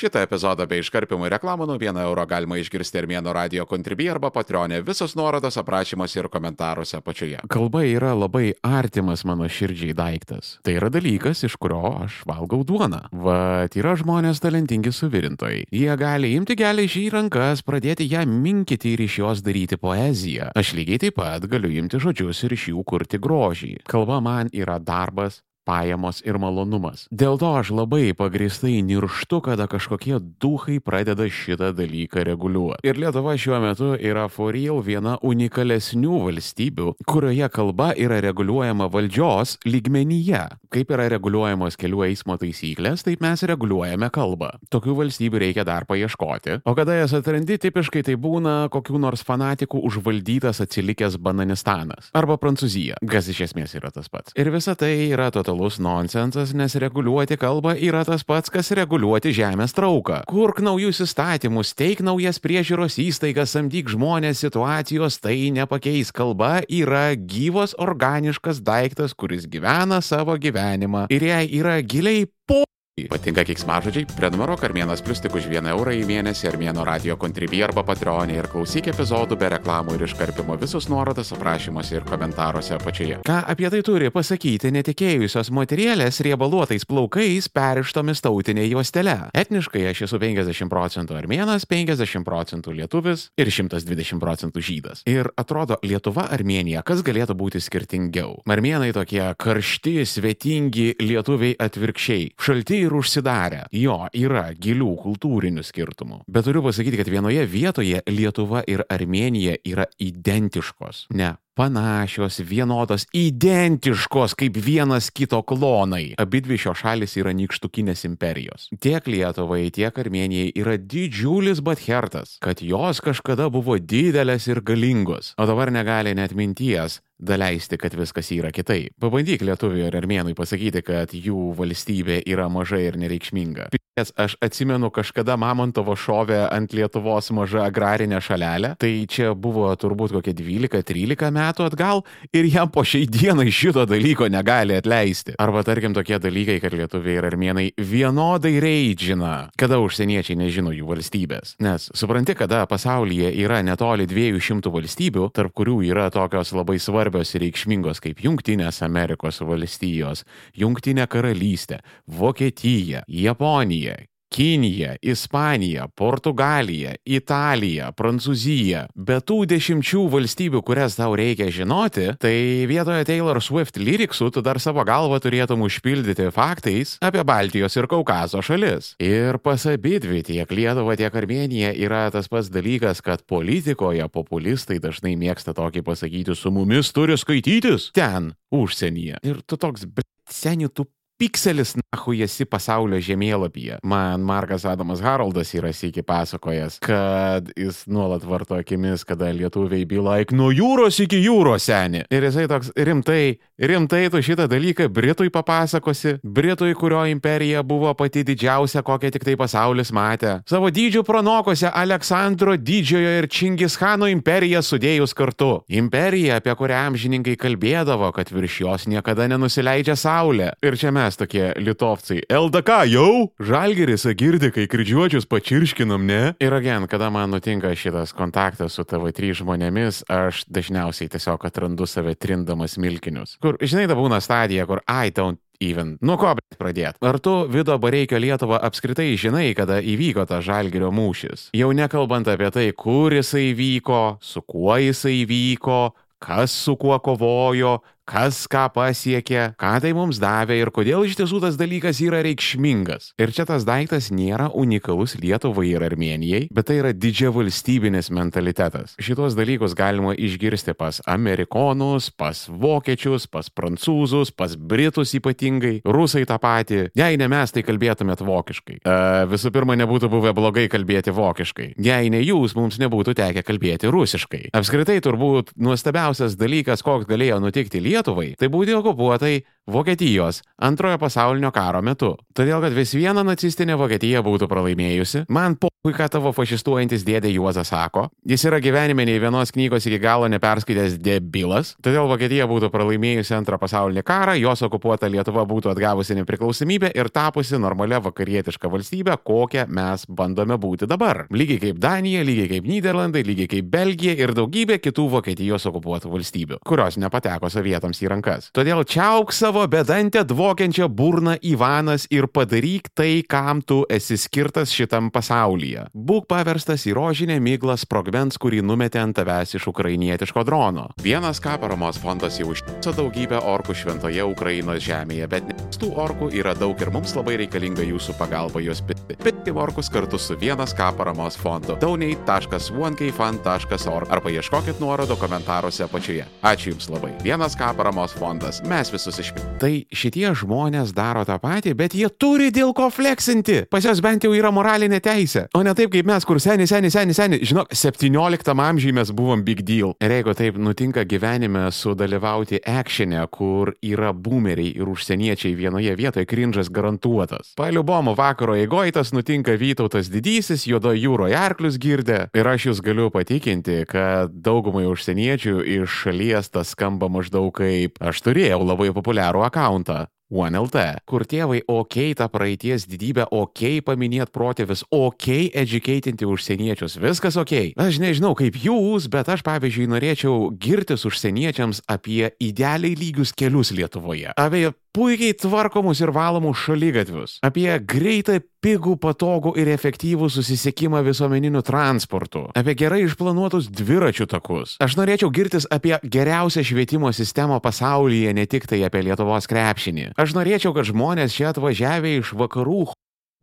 Šitą epizodą bei iškarpimų reklamų nuo 1 euro galima išgirsti Armėno radio kontribį arba patronė. Visos nuorodos aprašymuose ir komentaruose apačioje. Kalba yra labai artimas mano širdžiai daiktas. Tai yra dalykas, iš kurio aš valgau duoną. Vat yra žmonės talentingi suvirintojai. Jie gali imti geležį į rankas, pradėti ją minkyti ir iš jos daryti poeziją. Aš lygiai taip pat galiu imti žodžius ir iš jų kurti grožį. Kalba man yra darbas, pajamos ir malonumas. Dėl to aš labai pagristai nirštu, kada kažkokie duhai pradeda šitą dalyką reguliuoti. Ir Lietuva šiuo metu yra for real viena unikalesnių valstybių, kurioje kalba yra reguliuojama valdžios lygmenyje. Kaip yra reguliuojamos kelių eismo taisyklės, taip mes reguliuojame kalbą. Tokių valstybių reikia dar paieškoti. O kada jas atrandi, tipiškai tai būna kokių nors fanatikų užvaldytas atsilikęs Bananistanas. Arba Prancūzija, kas iš esmės yra tas pats. Ir visa tai yra totalus nonsensas, nes reguliuoti kalbą yra tas pats, kas reguliuoti žemės trauką. Kurk naujus įstatymus, teik naujas priežiūros įstaigas, samdyk žmonės situacijos, tai nepakeis. Kalba yra gyvas organiškas daiktas, kuris gyvena savo gyvenimą ir jai yra giliai po Patinka kiksmažodžiai? Prenumeruok Armėnas Plus tik už 1 eurą į mėnesį Armėno radio kontribį arba patreonį ir klausyk epizodų be reklamų ir iškarpimo visus nuorodas aprašymuose ir komentaruose apačioje. Ką apie tai turi pasakyti netikėjusios moterielės riebaluotais plaukais perištomis tautinė juostele? Etniškai aš esu 50 procentų armėnas, 50 procentų lietuvis ir 120 procentų žydas. Ir atrodo, Lietuva Armėnija, kas galėtų būti skirtingiau? Armėnai tokie karšti, svetingi, lietuviai atvirkščiai. Šalti ir užsidarę. Jo, yra gilių kultūrinių skirtumų. Bet turiu pasakyti, kad vienoje vietoje Lietuva ir Armenija yra identiškos. Ne, panašios, vienodos, identiškos kaip vienas kito klonai. Abidvi šios šalis yra nykštukinės imperijos. Tiek Lietuvai, tiek Armenijai yra didžiulis bathertas, kad jos kažkada buvo didelės ir galingos, o dabar negali net minties daleisti, kad viskas yra kitaip. Pabandyk lietuviui ar armėnui pasakyti, kad jų valstybė yra maža ir nereikšminga. Pės, aš atsimenu, kažkada Mamontovo šovė ant Lietuvos mažą agrarinę šalelę, tai čia buvo turbūt kokie 12-13 metų atgal ir jam po šiai dienai šito dalyko negali atleisti. Arba tarkim tokie dalykai, kad lietuviai ir armėnai vienodai reidžina, kada užsieniečiai nežino jų valstybės. Nes supranti, kada pasaulyje yra netoli 200 valstybių, tarp kurių yra tokios labai svarbios ir reikšmingos kaip Junktinės Amerikos valstijos, Junktinė karalystė, Vokietija, Japonija, Kinija, Ispanija, Portugalija, Italija, Prancūzija. Be tų dešimčių valstybių, kurias tau reikia žinoti, tai vietoje Taylor Swift lyriksų tu dar savo galvą turėtum užpildyti faktais apie Baltijos ir Kaukazo šalis. Ir pas abidvi tiek Lietuva, tiek Armenija yra tas pats dalykas, kad politikoje populistai dažnai mėgsta tokį pasakyti, su mumis turi skaitytis ten, užsienyje. Ir tu toks, bet seniai tu pikselis, nahu esi pasaulio žemėlapyje. Man Markas Adamas Haroldas yra sėki pasakojęs, kad jis nuolat varto akimis, kada lietuviai bylaik nuo jūros iki jūros seni. Ir jisai toks rimtai, rimtai tu šitą dalyką Britui papasakosi, Britui, kurio imperija buvo pati didžiausia, kokią tik tai pasaulis matė. Savo dydžių pranokose Aleksandro didžiojo ir Čingischano imperiją sudėjus kartu. Imperija, apie kurią amžininkai kalbėdavo, kad virš jos niekada nenusileidžia saulė. Ir čia mes mes tokie litovcai. LDK jau? Žalgeris girdi, kai kryžiuočius pačirškinam, ne? Ir agen, kada man nutinka šitas kontaktas su TV3 žmonėmis, aš dažniausiai tiesiog atrandu save trindamas milkinius. Kur, žinai, da būna stadija, kur I don't even. Nuo ko pradėti? Ar tu Vido Bareikio Lietuvą apskritai žinai, kada įvyko tas žalgerio mūšis? Jau nekalbant apie tai, kur jisai vyko, su kuo jisai vyko, kas su kuo kovojo, kas ką pasiekė, ką tai mums davė ir kodėl iš tiesų tas dalykas yra reikšmingas. Ir čia tas daiktas nėra unikalus Lietuvai ir Armenijai, bet tai yra didžia valstybinis mentalitetas. Šitos dalykus galima išgirsti pas amerikonus, pas vokiečius, pas prancūzus, pas britus ypatingai, rusai tą patį. Jei ne mes, tai kalbėtumėt vokiškai. E, visų pirma, nebūtų buvę blogai kalbėti vokiškai. Jei ne jūs, mums nebūtų tekę kalbėti rusiškai. Apskritai turbūt nuostabiausias dalykas, koks galėjo nutikti Lietuvai, Lietuvai, tai būti okupuotai Vokietijos antrojo pasaulinio karo metu. Todėl, kad vis viena nacistinė Vokietija būtų pralaimėjusi, man po Puiku, ką tavo fašistuojantis dėdė Juozas sako. Jis yra gyvenime nei vienos knygos iki galo neperskaitęs debilas. Todėl Vokietija būtų pralaimėjusi antrą pasaulinį karą, jos okupuota Lietuva būtų atgavusi nepriklausomybę ir tapusi normalia vakarietiška valstybė, kokią mes bandome būti dabar. Lygiai kaip Danija, lygiai kaip Niderlandai, lygiai kaip Belgija ir daugybė kitų Vokietijos okupuotų valstybių, kurios nepateko sovietams į rankas. Todėl čiauk savo bedantę dvokiančią burną Ivanas ir padaryk tai, kam tu esi skirtas šitam pasaulyje. Būk paverstas į rožinę myglą sprogmens, kurį numetė ant tavęs iš ukrainietiško drono. Vienas ką paramos fondas jau užtiso daugybę orkų šventoje Ukrainos žemėje, bet tų orkų yra daug ir mums labai reikalinga jūsų pagalba juos pitti. Pitti orkus kartu su vienas ką paramos fondu. donate.onekeifund.org arba ieškokit nuorodo komentaruose apačioje. Ačiū Jums labai. Vienas ką paramos fondas. Mes visus išpirkime. Tai šitie žmonės daro tą patį, bet jie turi dėl ko fleksinti. Pas jos bent jau yra moralinė teisė. O ne taip kaip mes, kur seniai, seniai, seniai, seniai. Žinok, 17 amžiuje mes buvom big deal. Ir jeigu taip nutinka gyvenime sudalyvauti actionė, kur yra boomeriai ir užsieniečiai vienoje vietoje, krinžas garantuotas. Paliubomo vakaro eigoje tas nutinka Vytautas didysis, juodo jūroje arklius girdė. Ir aš jūs galiu patikinti, kad daugumai užsieniečių iš šalies tas skamba maždaug kaip aš turėjau labai populiarų akantą. OneLT, kur tėvai ok tą praeities didybę, ok paminėt protėvis, ok educatinti užsieniečius, viskas ok. Aš nežinau kaip jūs, bet aš pavyzdžiui norėčiau girtis užsieniečiams apie idealiai lygius kelius Lietuvoje, apie puikiai tvarkomus ir valomus šalygatvius, apie greitą, pigų, patogų ir efektyvų susisiekimą visuomeniniu transportu, apie gerai išplanuotus dviračių takus. Aš norėčiau girtis apie geriausią švietimo sistemą pasaulyje, ne tik tai apie Lietuvos krepšinį. Aš norėčiau, kad žmonės čia atvažiavę iš vakarų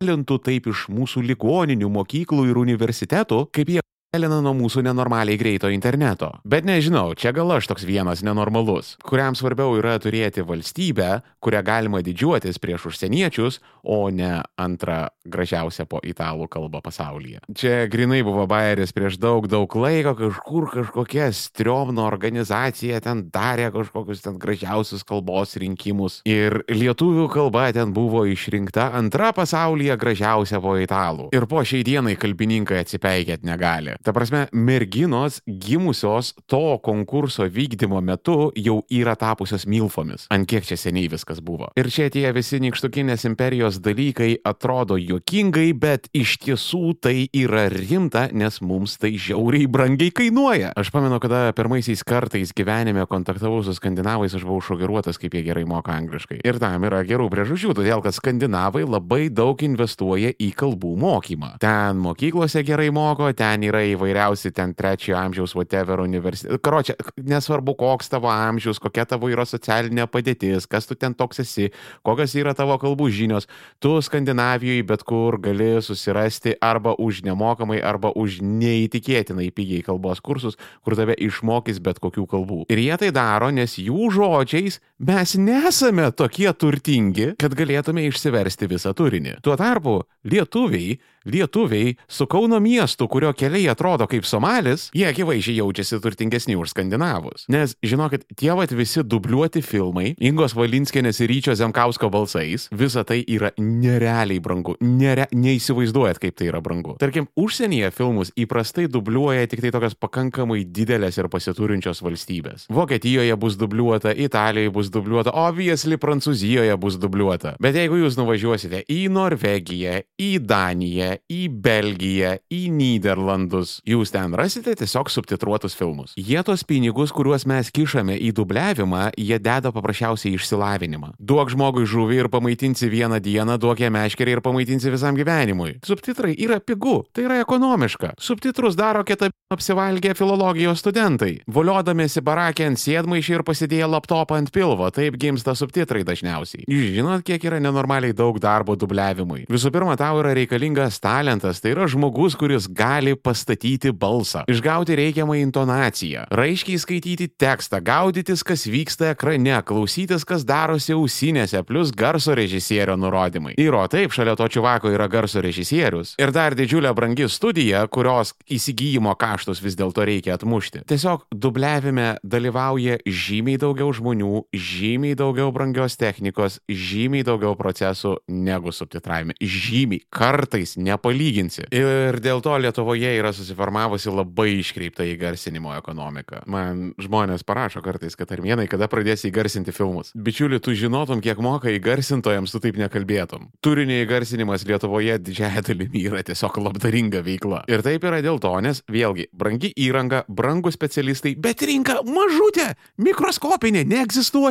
lintų taip iš mūsų ligoninių, mokyklų ir universitetų, kaip jie Elina nuo mūsų nenormaliai greito interneto. Bet nežinau, čia gal aš toks vienas nenormalus, kuriam svarbiau yra turėti valstybę, kurią galima didžiuotis prieš užsieniečius, o ne antrą gražiausią po italų kalbą pasaulyje. Čia grinai buvo bairis prieš daug, daug laiko, kažkur kažkokia striomno organizacija ten darė kažkokius ten gražiausius kalbos rinkimus. Ir lietuvių kalba ten buvo išrinkta antra pasaulyje gražiausia po italų. Ir po šiai dienai kalbininkai atsipeikėt negali. Ta prasme, merginos gimusios to konkurso vykdymo metu jau yra tapusios milfomis. Ant kiek čia seniai viskas buvo. Ir čia tie visi nikštukinės imperijos dalykai atrodo juokingai, bet iš tiesų tai yra rimta, nes mums tai žiauriai brangiai kainuoja. Aš pamenu, kada pirmaisiais kartais gyvenime kontaktavau su skandinavais, aš buvau šokiruotas, kaip jie gerai moka angliškai. Ir tam yra gerų priežasčių, todėl kad skandinavai labai daug investuoja į kalbų mokymą. Ten mokyklose gerai moko, ten yra įvairiausi ten trečiojo amžiaus whatever universitetai. Karočią, nesvarbu, koks tavo amžius, kokia tavo yra socialinė padėtis, kas tu ten toks esi, kokios yra tavo kalbų žinios, tu Skandinavijoje bet kur gali susirasti arba už nemokamai, arba už neįtikėtinai pigiai kalbos kursus, kur tave išmokys bet kokių kalbų. Ir jie tai daro, nes jų žodžiais mes nesame tokie turtingi, kad galėtume išsiversti visą turinį. Tuo tarpu lietuviai lietuviai su Kauno miestu, kurio keliai atrodo kaip Somalis, jie akivaizdžiai jaučiasi turtingesni už skandinavus. Nes, žinokit, tie vat visi dubliuoti filmai, Ingos Valinskenės ir Ryčio Zemkausko balsais, visa tai yra nerealiai brangu. Nere, neįsivaizduojat, kaip tai yra brangu. Tarkim, užsienyje filmus įprastai dubliuoja tik tai tokios pakankamai didelės ir pasiturinčios valstybės. Vokietijoje bus dubliuota, Italijoje bus dubliuota, obviously Prancūzijoje bus dubliuota. Bet jeigu jūs nuvažiuosite į Norvegiją, į Daniją, į Belgiją, į Niderlandus. Jūs ten rasite tiesiog subtitruotus filmus. Jie tos pinigus, kuriuos mes kišame į dubliavimą, jie deda paprasčiausiai išsilavinimą. Duok žmogui žuvį ir pamaitinsi vieną dieną, duok jam meškerį ir pamaitinsi visam gyvenimui. Subtitrai yra pigu, tai yra ekonomiška. Subtitrus daro kita apsivalgę filologijos studentai, voliodamėsi barakė ant sėdmaišį ir pasidėję laptopą ant pilvo, taip gimsta subtitrai dažniausiai. Jūs žinot, kiek yra nenormaliai daug darbo dubliavimui. Visų pirma, tau yra reikalingas talentas tai yra žmogus, kuris gali pastatyti balsą, išgauti reikiamą intonaciją, raiškiai skaityti tekstą, gaudytis, kas vyksta ekrane, klausytis, kas darosi ausinėse, plus garso režisierio nurodymai. Ir o taip, šalia to čuvako yra garso režisierius. Ir dar didžiulė brangi studija, kurios įsigijimo kaštus vis dėlto reikia atmušti. Tiesiog dubliavime dalyvauja žymiai daugiau žmonių, žymiai daugiau brangios technikos, žymiai daugiau procesų negu subtitravime. Žymiai, kartais nepalyginsi. Ir dėl to Lietuvoje yra susiformavusi labai iškreipta įgarsinimo ekonomika. Man žmonės parašo kartais, kad armėnai, kada pradėsi įgarsinti filmus. Bičiuli, tu žinotum, kiek moka įgarsintojams, tu taip nekalbėtum. Turinio įgarsinimas Lietuvoje didžiaja dalimi yra tiesiog labdaringa veikla. Ir taip yra dėl to, nes vėlgi, brangi įranga, brangų specialistai, bet rinka mažutė, mikroskopinė,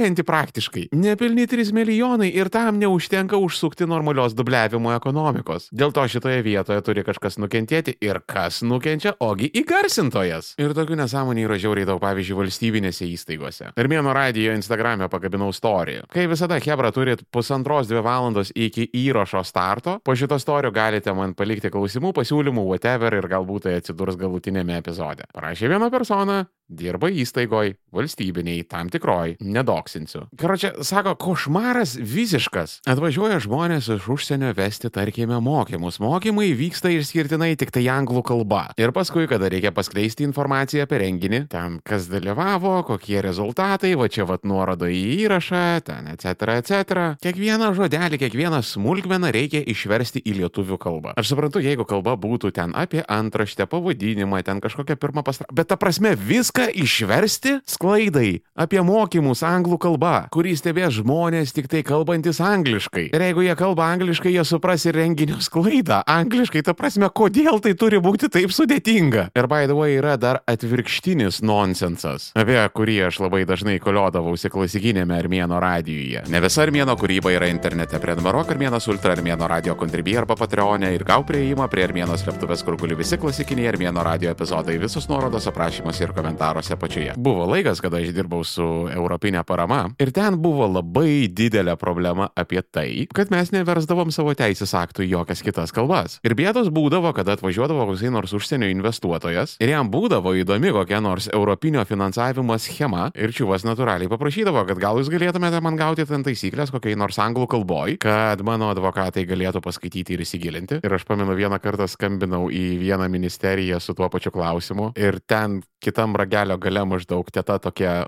neegzistuojanti praktiškai. Nepilni 3 milijonai ir tam neužtenka užsukti normalios dubliavimo ekonomikos. Dėl to šitoje vietoje turi kažkas nukentėti ir kas nukenčia, ogi įgarsintojas. Ir tokių nesąmonių yra žiauriai daug, pavyzdžiui, valstybinėse įstaigose. Ir mėno radijo Instagram'e pakabinau istoriją. Kai visada Hebra turit pusantros dvi valandos iki įrašo starto, po šito istorijų galite man palikti klausimų, pasiūlymų, whatever ir galbūt tai atsidurs galutinėme epizode. Parašė viena persona, dirba įstaigoj, valstybiniai, tam tikroj, nedoksinsiu. Karočią, sako, košmaras visiškas. Atvažiuoja žmonės iš užsienio vesti, tarkime, mokymus. Mokymai vyksta išskirtinai tik tai anglų kalba. Ir paskui, kada reikia paskleisti informaciją apie renginį, ten kas dalyvavo, kokie rezultatai, va čia vat nuorodo į įrašą, ten, etc., etc. Kiekvieną žodelį, kiekvieną smulkmeną reikia išversti į lietuvių kalbą. Aš suprantu, jeigu kalba būtų ten apie antraštę, pavadinimą, ten kažkokią pirmą pastraipą, bet ta prasme viską viską išversti sklaidai apie mokymus anglų kalba, kurį stebės žmonės tik tai kalbantis angliškai. Ir jeigu jie kalba angliškai, jie supras ir renginio sklaidą. Angliškai, ta prasme, kodėl tai turi būti taip sudėtinga. Ir by the way, yra dar atvirkštinis nonsensas, apie kurį aš labai dažnai koliodavausi klasikinėme armėno radijuje. Ne visa armėno kūryba yra internete. Prenumeruok armėnas ultra armėno radio kontribį arba patreonė ir gau prieimą prie armėnos slėptuvės, kur guli visi klasikiniai armėno radio epizodai, visos nuorodos aprašymuose ir komentaruose komentaruose apačioje. Buvo laikas, kada aš dirbau su Europinė parama ir ten buvo labai didelė problema apie tai, kad mes neversdavom savo teisės aktų į jokias kitas kalbas. Ir bėdos būdavo, kada atvažiuodavo koksai nors užsienio investuotojas ir jam būdavo įdomi kokia nors europinio finansavimo schema ir čiuvas natūraliai paprašydavo, kad gal jūs galėtumėte man gauti ten taisyklės kokiai nors anglų kalboj, kad mano advokatai galėtų paskaityti ir įsigilinti. Ir aš pamenu vieną kartą skambinau į vieną ministeriją su tuo pačiu klausimu ir ten kitam ragelio gale maždaug teta tokia,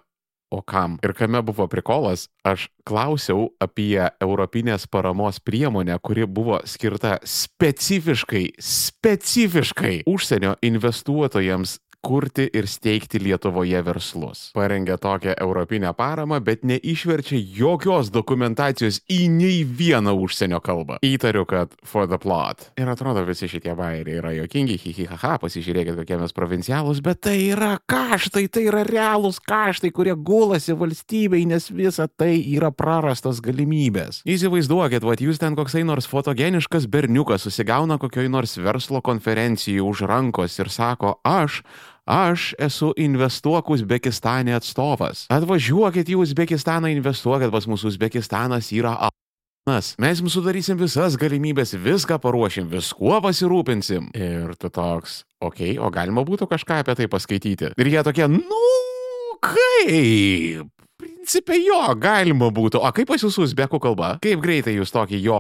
o kam? Ir kame buvo prikolas, aš klausiau apie Europinės paramos priemonę, kuri buvo skirta specifiškai, specifiškai užsienio investuotojams kurti ir steigti Lietuvoje verslus. Parengė tokią europinę paramą, bet neišverčia jokios dokumentacijos į nei vieną užsienio kalbą. Įtariu, kad for the plot. Ir atrodo, visi šitie bairiai yra jokingi, hihihaha, pasižiūrėkit, kokie mes provincialūs, bet tai yra kaštai, tai yra realūs kaštai, kurie gulasi valstybei, nes visa tai yra prarastos galimybės. Įsivaizduokit, va jūs ten koksai nors fotogeniškas berniukas susigauna kokioj nors verslo konferencijoje už rankos ir sako, aš Aš esu investuok Uzbekistane atstovas. Atvažiuokit į Uzbekistaną, investuokit pas mūsų Uzbekistanas yra Nas, mes jums sudarysim visas galimybės, viską paruošim, viskuo pasirūpinsim. Ir tu toks, okei, okay, o galima būtų kažką apie tai paskaityti. Ir jie tokie, nu, kaip? Principė jo, galima būtų. O kaip pas jūsų uzbekų kalba? Kaip greitai jūs tokį jo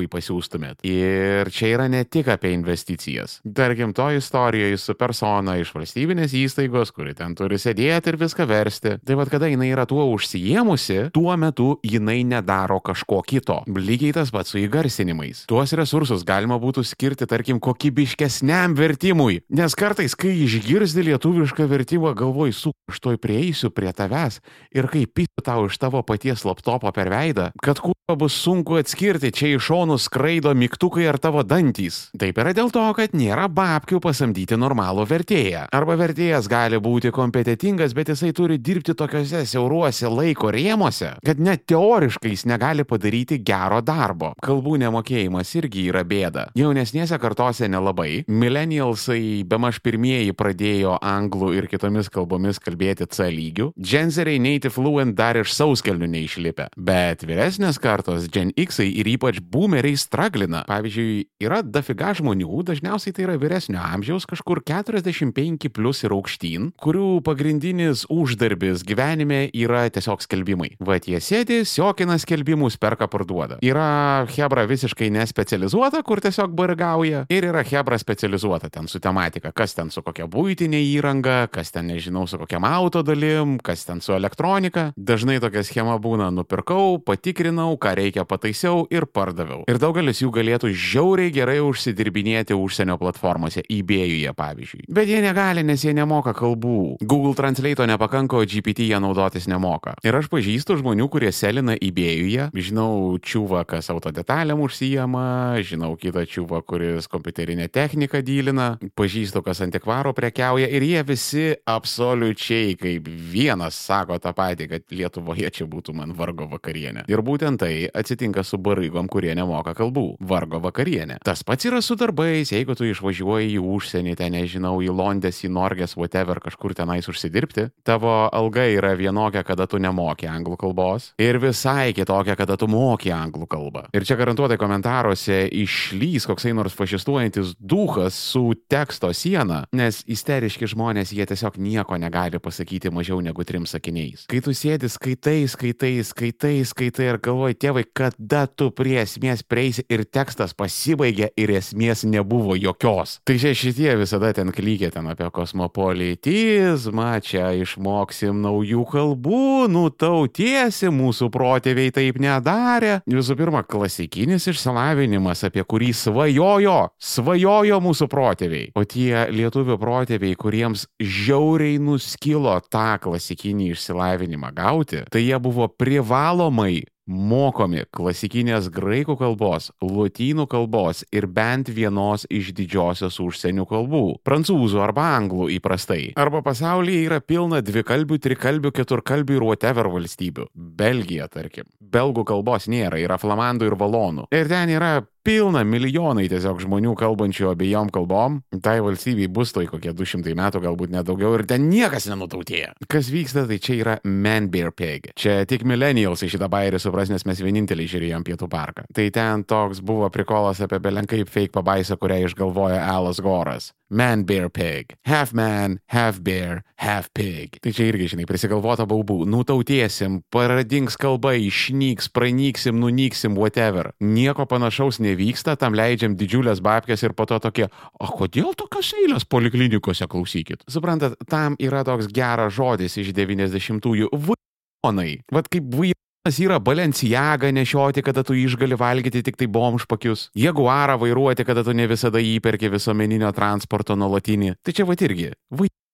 paskui pasiūstumėt. Ir čia yra ne tik apie investicijas. Tarkim, to istorijoje su persona iš valstybinės įstaigos, kuri ten turi sėdėti ir viską versti. Tai vad, kada jinai yra tuo užsijėmusi, tuo metu jinai nedaro kažko kito. Lygiai tas pats su įgarsinimais. Tuos resursus galima būtų skirti, tarkim, kokybiškesniam vertimui. Nes kartais, kai išgirsti lietuvišką vertimą, galvoj, su, aš toj prieisiu prie tavęs ir kaip pitu tau iš tavo paties laptopo per veidą, kad kuo bus sunku atskirti čia iš šono šonus skraido mygtukai ar tavo dantys. Taip yra dėl to, kad nėra babkių pasamdyti normalų vertėją. Arba vertėjas gali būti kompetitingas, bet jisai turi dirbti tokiuose siauruose laiko rėmuose, kad net teoriškai jis negali padaryti gero darbo. Kalbų nemokėjimas irgi yra bėda. Jaunesnėse kartose nelabai. Millennialsai be maž pirmieji pradėjo anglų ir kitomis kalbomis kalbėti C lygių. Genzeriai native fluent dar iš sauskelnių neišlipę. Bet vyresnės kartos, Gen X ir ypač boom boomeriai straglina. Pavyzdžiui, yra dafiga žmonių, dažniausiai tai yra vyresnio amžiaus, kažkur 45 plus ir aukštyn, kurių pagrindinis uždarbis gyvenime yra tiesiog skelbimai. Va, jie sėdi, siokina skelbimus, perka, parduoda. Yra Hebra visiškai nespecializuota, kur tiesiog bargauja, ir yra Hebra specializuota ten su tematika, kas ten su kokia būtinė įranga, kas ten, nežinau, su kokiam auto dalim, kas ten su elektronika. Dažnai tokia schema būna nupirkau, patikrinau, ką reikia pataisiau ir pardaviau. Ir daugelis jų galėtų žiauriai gerai užsidirbinėti užsienio platformose, eBay'uje pavyzdžiui. Bet jie negali, nes jie nemoka kalbų. Google Translate nepakanka, o GPT jie naudotis nemoka. Ir aš pažįstu žmonių, kurie selina eBay'uje. Žinau čiūvą, kas autodetalėm užsijama, žinau kitą čiūvą, kuris kompiuterinę techniką dylina, pažįstu, kas antikvaro prekiauja ir jie visi absoliučiai kaip vienas sako tą patį, kad Lietuvoje čia būtų man vargo vakarienė. Ir būtent tai atsitinka su barygom, kurie nemoka kalbų. Vargo vakarienė. Tas pats yra su darbais, jeigu tu išvažiuoji į užsienį, ten nežinau, į Londės, į Norgės, whatever, kažkur tenais užsidirbti, tavo alga yra vienokia, kada tu nemoki anglų kalbos ir visai kitokia, kada tu moki anglų kalbą. Ir čia garantuotai komentaruose išlys koksai nors fašistuojantis duhas su teksto siena, nes isteriški žmonės jie tiesiog nieko negali pasakyti mažiau negu trim sakiniais. Kai tu sėdi, skaitai, skaitai, skaitai, skaitai ir galvoji, tėvai, kada tu prie esmės prieisi ir tekstas pasibaigė ir esmės nebuvo jokios. Tai čia šitie visada ten klykė ten apie kosmopolitizmą, čia išmoksim naujų kalbų, nutautiesi, mūsų protėviai taip nedarė. Visų pirma, klasikinis išsilavinimas, apie kurį svajojo, svajojo mūsų protėviai. O tie lietuvių protėviai, kuriems žiauriai nuskilo tą klasikinį išsilavinimą gauti, tai jie buvo privalomai mokomi klasikinės graikų kalbos, lotynų kalbos ir bent vienos iš didžiosios užsienio kalbų - prancūzų arba anglų įprastai. Arba pasaulyje yra pilna dvikalbių, trikalbių, keturkalbių ir whatever valstybių. Belgija, tarkim. Belgų kalbos nėra, yra flamandų ir valonų. Ir ten yra pilna milijonai tiesiog žmonių kalbančių abiejom kalbom. Tai valstybei bus tai kokie 200 metų, galbūt nedaugiau, ir ten niekas nenutautėja. Kas vyksta, tai čia yra Man Bear Pig. Čia tik millennials į šitą bairį supras, nes mes vieninteliai žiūrėjom Pietų parką. Tai ten toks buvo prikolas apie belenkaip fake pabaisą, kurią išgalvojo Alas Goras. Man Bear Pig. Half man, half bear, half pig. Tai čia irgi, žinai, prisigalvota baubų. Nutautėsim, paradings kalba, išnyks, pranyksim, nunyksim, whatever. Nieko panašaus nevyksta, tam leidžiam didžiulės babkės ir po to tokie, o kodėl tokios eilės poliklinikose klausykit? Suprantat, tam yra toks geras žodis iš 90-ųjų. Vajonai. Vat kaip vajonai. Yra Balenciaga nešioti, kada tu išgali valgyti tik tai bomžpakius. Jaguarą vairuoti, kada tu ne visada įperki visuomeninio transporto nuolatinį. Tai čia va irgi.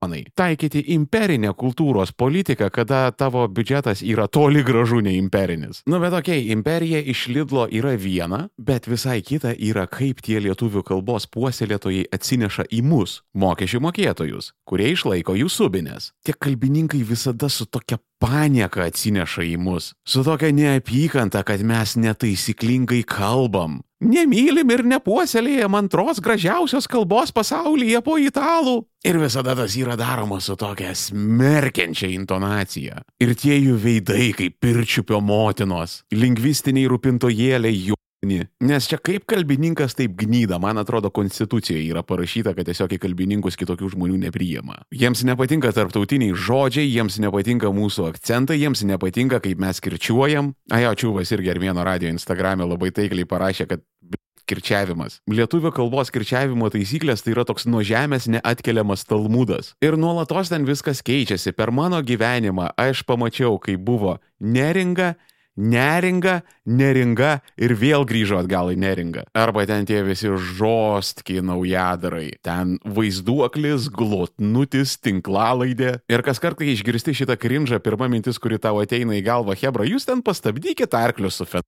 Vajonai. Taikyti imperinę kultūros politiką, kada tavo biudžetas yra toli gražu ne imperinis. Nu bet okei, okay, imperija iš Lidlo yra viena, bet visai kita yra kaip tie lietuvių kalbos puoselėtojai atsineša į mus, mokesčių mokėtojus, kurie išlaiko jų subinės. Tie kalbininkai visada su tokia panieka atsineša į mus, su tokia neapykanta, kad mes netaisyklingai kalbam. Nemylim ir nepuoselėjam antros gražiausios kalbos pasaulyje po italų. Ir visada tas yra daroma su tokia smerkiančia intonacija. Ir tie jų veidai kaip pirčiupio motinos, lingvistiniai rūpintojėliai Nes čia kaip kalbininkas taip gnyda, man atrodo, konstitucijoje yra parašyta, kad tiesiog į kalbininkus kitokių žmonių nepriima. Jiems nepatinka tarptautiniai žodžiai, jiems nepatinka mūsų akcentai, jiems nepatinka, kaip mes kirčiuojam. Ajo, čiūvas irgi Armėno radio Instagram'e labai taikliai parašė, kad kirčiavimas. Lietuvių kalbos kirčiavimo taisyklės tai yra toks nuo žemės neatkeliamas talmudas. Ir nuolatos ten viskas keičiasi. Per mano gyvenimą aš pamačiau, kai buvo neringa, neringa, neringa ir vėl grįžo atgal į neringą. Arba ten tie visi žostki naujadarai. Ten vaizduoklis, glotnutis, tinklalaidė. Ir kas kart, kai išgirsti šitą krinžą, pirma mintis, kuri tau ateina į galvą, Hebra, jūs ten pastabdykite arklius su fet.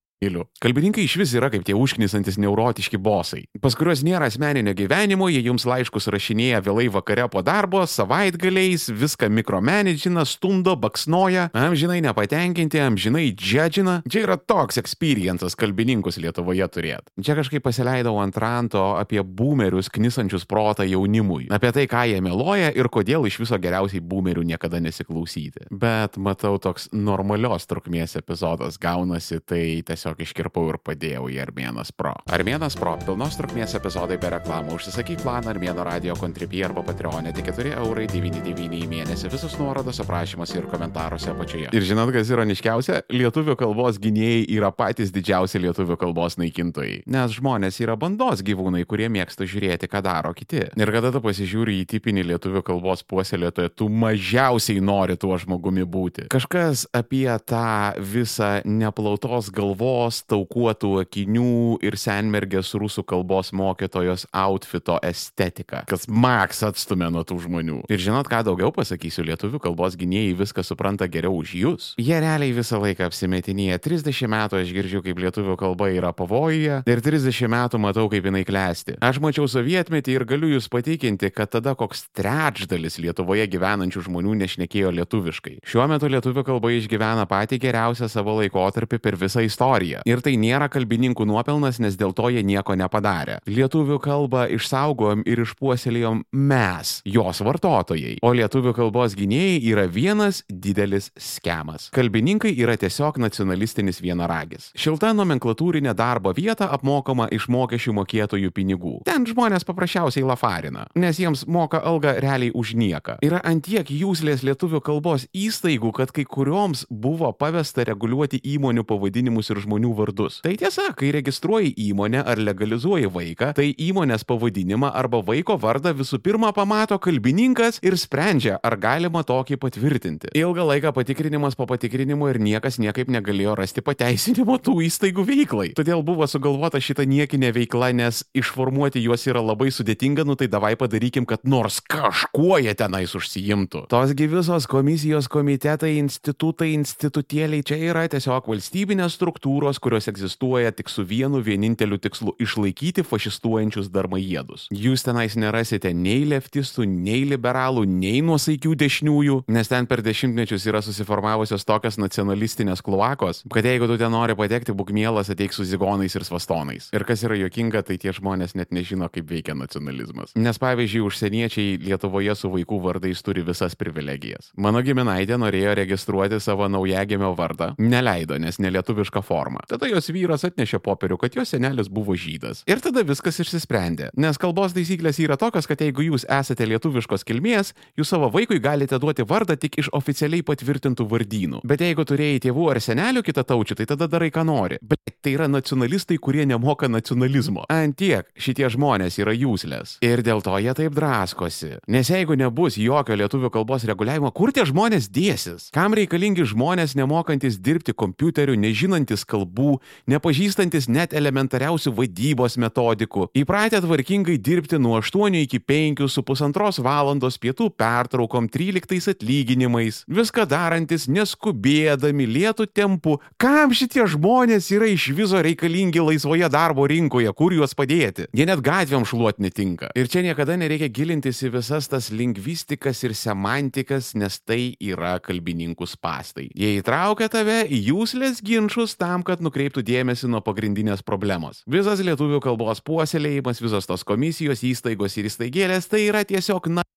Kalbininkai iš vis yra kaip tie užknisantis neurotiški bosai, pas kuriuos nėra asmeninio gyvenimo, jie jums laiškus rašinėja vėlai vakare po darbo, savaitgaliais, viską mikromanagina, stundo, baksnoja, amžinai nepatenkinti, amžinai džedžina. Čia yra toks experiences kalbininkus Lietuvoje turėt. Čia kažkaip pasileidau ant ranto apie boomerius knisančius protą jaunimui, apie tai, ką jie meluoja ir kodėl iš viso geriausiai boomerių niekada nesiklausyti. Bet matau, toks normalios trukmės epizodas gaunasi, tai tiesiog tiesiog iškirpau ir padėjau į Armėnas Pro. Armėnas Pro - pilnos trukmės epizodai be reklamų. Užsisakyk planą Armėno radio kontribį arba Patreonė tik 4 eurai 99 į mėnesį. Visus nuorodos aprašymuose ir komentaruose apačioje. Ir žinot, kas ironiškiausia? Lietuvių kalbos gynėjai yra patys didžiausi lietuvių kalbos naikintojai. Nes žmonės yra bandos gyvūnai, kurie mėgsta žiūrėti, ką daro kiti. Ir kada tu pasižiūri į tipinį lietuvių kalbos puoselėtoją, tu mažiausiai nori tuo žmogumi būti. Kažkas apie tą visą neplautos galvos, taukuotų akinių ir senmergės rusų kalbos mokytojos outfito estetiką, kas maks atstumė nuo tų žmonių. Ir žinot, ką daugiau pasakysiu, lietuvių kalbos gynėjai viską supranta geriau už jūs. Jie realiai visą laiką apsimetinėja. 30 metų aš girdžiu, kaip lietuvių kalba yra pavojuje ir 30 metų matau, kaip jinai klesti. Aš mačiau sovietmetį ir galiu jūs patikinti, kad tada koks trečdalis Lietuvoje gyvenančių žmonių nešnekėjo lietuviškai. Šiuo metu lietuvių kalba išgyvena patį geriausią savo laikotarpį per visą istoriją. Ir tai nėra kalbininkų nuopelnas, nes dėl to jie nieko nepadarė. Lietuvių kalbą išsaugojom ir išpuoselėjom mes, jos vartotojai. O lietuvių kalbos gynėjai yra vienas didelis skemas. Kalbininkai yra tiesiog nacionalistinis vienaragis. Šilta nomenklatūrinė darbo vieta apmokama iš mokesčių mokėtojų pinigų. Ten žmonės paprasčiausiai lafarina, nes jiems moka algą realiai už nieką. Yra antiek jūslės lietuvių kalbos įstaigų, kad kai kurioms buvo pavesta reguliuoti įmonių pavadinimus ir žmonių vardus. Tai tiesa, kai registruoji įmonę ar legalizuoji vaiką, tai įmonės pavadinimą arba vaiko vardą visų pirma pamato kalbininkas ir sprendžia, ar galima tokį patvirtinti. Ilgą laiką patikrinimas po patikrinimo ir niekas niekaip negalėjo rasti pateisinimo tų įstaigų veiklai. Todėl buvo sugalvota šita niekinė veikla, nes išformuoti juos yra labai sudėtinga, nu tai davai padarykim, kad nors kažkuo jie tenais užsijimtų. Tosgi visos komisijos komitetai, institutai, institutėliai čia yra tiesiog valstybinės struktūros, kurios egzistuoja tik su vienu vieninteliu tikslu - išlaikyti fašistuojančius darmajėdus. Jūs tenais nerasite nei leftistų, nei liberalų, nei nuosaikių dešiniųjų, nes ten per dešimtmečius yra susiformavusios tokios nacionalistinės kluakos, kad jeigu tu ten nori patekti, būk mielas ateik su zigonais ir svastonais. Ir kas yra jokinga, tai tie žmonės net nežino, kaip veikia nacionalizmas. Nes pavyzdžiui, užsieniečiai Lietuvoje su vaikų vardais turi visas privilegijas. Mano giminaitė norėjo registruoti savo naujagimio vardą, neleido, nes nelietuviška forma. Tada jos vyras atnešė popierių, kad jos senelis buvo žydas. Ir tada viskas išsisprendė. Nes kalbos taisyklės yra tokios, kad jeigu jūs esate lietuviškos kilmės, jūs savo vaikui galite duoti vardą tik iš oficialiai patvirtintų vardynų. Bet jeigu turėjai tėvų ar senelių kitą taučių, tai tada darai, ką nori. Bet tai yra nacionalistai, kurie nemoka nacionalizmo. Antiek šitie žmonės yra jūslės. Ir dėl to jie taip draskosi. Nes jeigu nebus jokio lietuvių kalbos reguliavimo, kur tie žmonės dėsis? Kam reikalingi žmonės nemokantis dirbti kompiuteriu, nežinantis kalbų, nepažįstantis net elementariausių vadybos metodikų, įpratę tvarkingai dirbti nuo 8 iki 5 su pusantros valandos pietų pertraukom 13 atlyginimais, viską darantis neskubėdami lietų tempu. Kam šitie žmonės yra iš viso reikalingi laisvoje darbo rinkoje, kur juos padėti? Jie net gatvėm šluot netinka. Ir čia niekada nereikia gilintis į visas tas lingvistikas ir semantikas, nes tai yra kalbininkų spastai. Jie įtraukia tave į jūslės ginčius tam, kad nukreiptų dėmesį nuo pagrindinės problemos. Visas lietuvių kalbos puoselėjimas, visos tos komisijos, įstaigos ir įstaigėlės tai yra tiesiog na.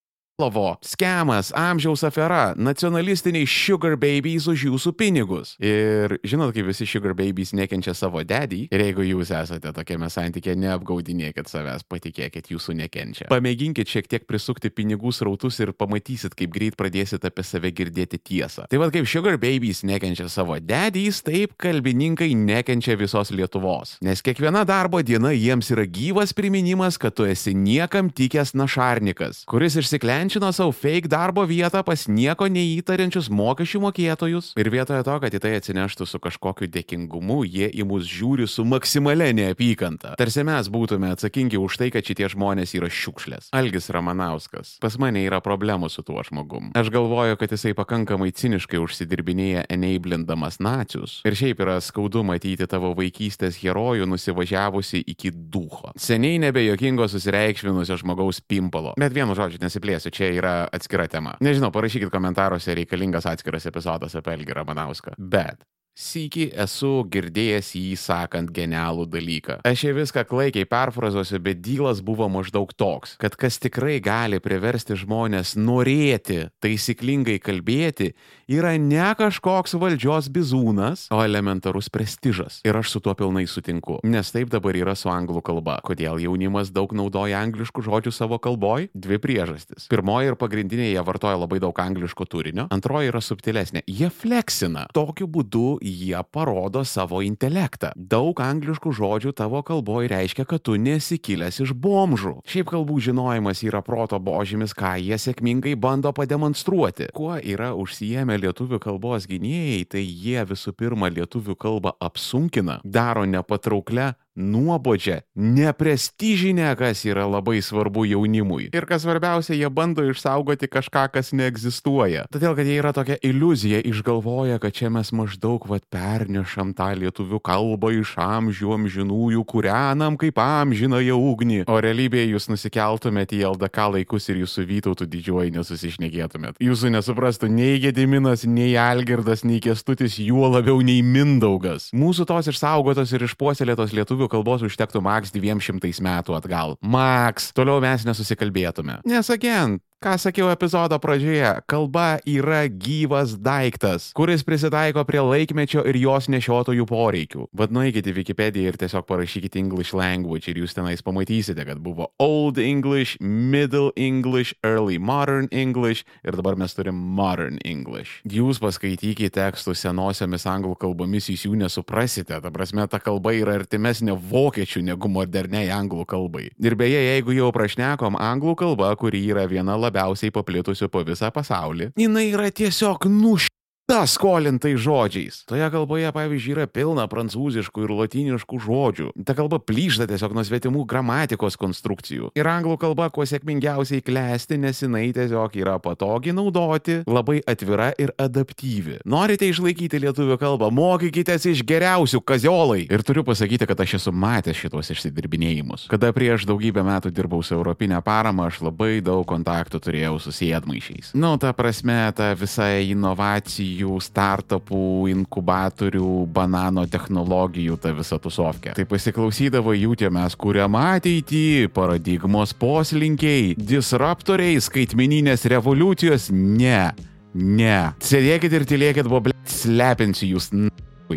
Lovo, skemas, amžiaus afera, nacionalistiniai sugar babies už jūsų pinigus. Ir žinot, kaip visi sugar babies nekenčia savo dadį. Ir jeigu jūs esate tokiame santykė, neapgaudinėkit savęs, patikėkit, jūsų nekenčia. Pamėginkit šiek tiek prisukti pinigų srautus ir pamatysit, kaip greit pradėsit apie save girdėti tiesą. Tai vad kaip sugar babies nekenčia savo dadys, taip kalbininkai nekenčia visos Lietuvos. Nes kiekviena darbo diena jiems yra gyvas priminimas, kad tu esi niekam tikęs našarnikas, kuris išsiklenčia ženčino savo fake darbo vietą pas nieko neįtariančius mokesčių mokėtojus ir vietoje to, kad į tai atsineštų su kažkokiu dėkingumu, jie į mus žiūri su maksimale neapykanta. Tarsi mes būtume atsakingi už tai, kad šitie žmonės yra šiukšlės. Algis Ramanauskas. Pas mane yra problemų su tuo žmogum. Aš galvoju, kad jisai pakankamai ciniškai užsidirbinėja enablindamas nacius. Ir šiaip yra skaudu matyti tavo vaikystės herojų nusivažiavusi iki duho. Seniai nebejokingo susireikšminusio žmogaus pimpalo. Bet vienu žodžiu nesiplėsiu, čia yra atskira tema. Nežinau, parašykit komentaruose reikalingas atskiras epizodas apie Elgį Ramanauską. Bet Sykį esu girdėjęs jį sakant genialų dalyką. Aš jau viską klaikiai perfrazuosiu, bet dylas buvo maždaug toks, kad kas tikrai gali priversti žmonės norėti taisyklingai kalbėti, yra ne kažkoks valdžios bizūnas, o elementarus prestižas. Ir aš su tuo pilnai sutinku. Nes taip dabar yra su anglų kalba. Kodėl jaunimas daug naudoja angliškų žodžių savo kalboj? Dvi priežastis. Pirmoji ir pagrindinė, jie vartoja labai daug angliško turinio. Antroji yra subtilesnė. Jie fleksina. Tokiu būdu jie parodo savo intelektą. Daug angliškų žodžių tavo kalboje reiškia, kad tu nesi kilęs iš bomžų. Šiaip kalbų žinojimas yra proto božymis, ką jie sėkmingai bando pademonstruoti. Kuo yra užsijėmę lietuvių kalbos gynėjai, tai jie visų pirma lietuvių kalbą apsunkina, daro nepatrauklę, nuobodžią, neprestižinę, kas yra labai svarbu jaunimui. Ir kas svarbiausia, jie bando išsaugoti kažką, kas neegzistuoja. Todėl, kad jie yra tokia iliuzija, išgalvoja, kad čia mes maždaug vat pernešam tą lietuvių kalbą iš amžių amžinųjų, kūrenam kaip amžinąją ugnį. O realybėje jūs nusikeltumėte į LDK laikus ir jūsų vytautų didžiuoji nesusišnekėtumėt. Jūsų nesuprastų nei Gediminas, nei Algirdas, nei Kestutis, juo labiau nei Mindaugas. Mūsų tos išsaugotos ir išpuoselėtos lietuvių kalbos užtektų maks 200 metų atgal. Maks, toliau mes nesusikalbėtume. Nes again, Ką sakiau epizodo pradžioje, kalba yra gyvas daiktas, kuris prisitaiko prie laikmečio ir jos nešiotojų poreikių. Vad nueikite į Wikipediją ir tiesiog parašykite English language ir jūs tenais pamatysite, kad buvo Old English, Middle English, Early Modern English ir dabar mes turim Modern English. Jūs paskaitykite tekstus senosiomis anglų kalbomis, jūs jų nesuprasite, ta prasme ta kalba yra artimesnė vokiečių negu moderniai anglų kalbai. Ir beje, jeigu jau prašnekom anglų kalba, kuri yra viena labiausiai labiausiai paplitusių po visą pasaulį. Jis yra tiesiog nuš ta skolintai žodžiais. Toje kalboje, pavyzdžiui, yra pilna prancūziškų ir latiniškų žodžių. Ta kalba plyšta tiesiog nuo svetimų gramatikos konstrukcijų. Ir anglų kalba kuo sėkmingiausiai klesti, nes jinai tiesiog yra patogi naudoti, labai atvira ir adaptyvi. Norite išlaikyti lietuvių kalbą, mokykitės iš geriausių kaziolai. Ir turiu pasakyti, kad aš esu matęs šitos išsidirbinėjimus. Kada prieš daugybę metų dirbau su Europinė parama, aš labai daug kontaktų turėjau su sėdmaišiais. Nu, ta prasme, ta visa inovacijų jų startupų, inkubatorių, banano technologijų, ta visa tusovkė. Tai pasiklausydavo jų tie mes kuriam ateitį, paradigmos poslinkiai, disruptoriai, skaitmeninės revoliucijos, ne. Ne. Sėdėkit ir tylėkit, buvo blėt, slepinsiu jūs.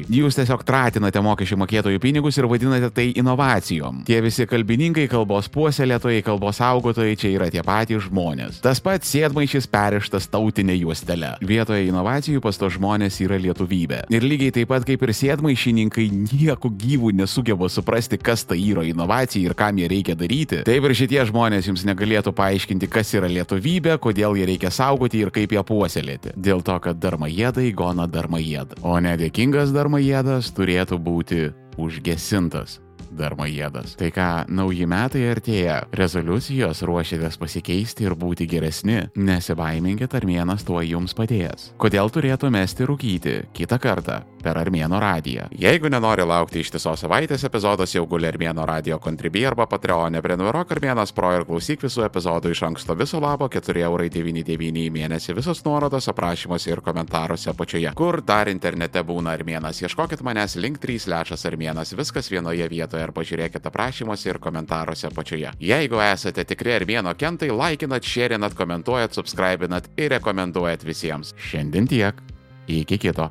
Jūs tiesiog tratinate mokesčių mokėtojų pinigus ir vadinate tai inovacijom. Tie visi kalbininkai, kalbos puoselėtojai, kalbos saugotojai čia yra tie patys žmonės. Tas pats sėdmaišis perištas tautinė juostelė. Vietoje inovacijų pas to žmonės yra lietuvybė. Ir lygiai taip pat kaip ir sėdmaišininkai nieko gyvų nesugeba suprasti, kas tai yra inovacija ir kam jie reikia daryti. Taip ir šitie žmonės jums negalėtų paaiškinti, kas yra lietuvybė, kodėl ją reikia saugoti ir kaip ją puoselėti. Dėl to, kad darmajėdai gona darmajėdą. O nedėkingas darmajėdas darmajėdas turėtų būti užgesintas. Darmajėdas. Tai ką, nauji metai artėja, rezoliucijos ruošiatės pasikeisti ir būti geresni, nesibaiminkit, armėnas tuo jums padės. Kodėl turėtų mesti rūkyti? Kitą kartą per Armėno radiją? Jeigu nenori laukti ištisos savaitės epizodas, jau guli Armėno radio kontribį arba Patreonė prenumeruok Armėnas Pro ir klausyk visų epizodų iš anksto viso labo 4,99 į mėnesį visos nuorodos aprašymuose ir komentaruose apačioje. Kur dar internete būna Armėnas, ieškokit manęs link 3 lešas Armėnas, viskas vienoje vietoje ir pažiūrėkite aprašymuose ir komentaruose apačioje. Jeigu esate tikri Armėno kentai, laikinat, šėrinat, komentuojat, subscribinat ir rekomenduojat visiems. Šiandien tiek. Iki kito.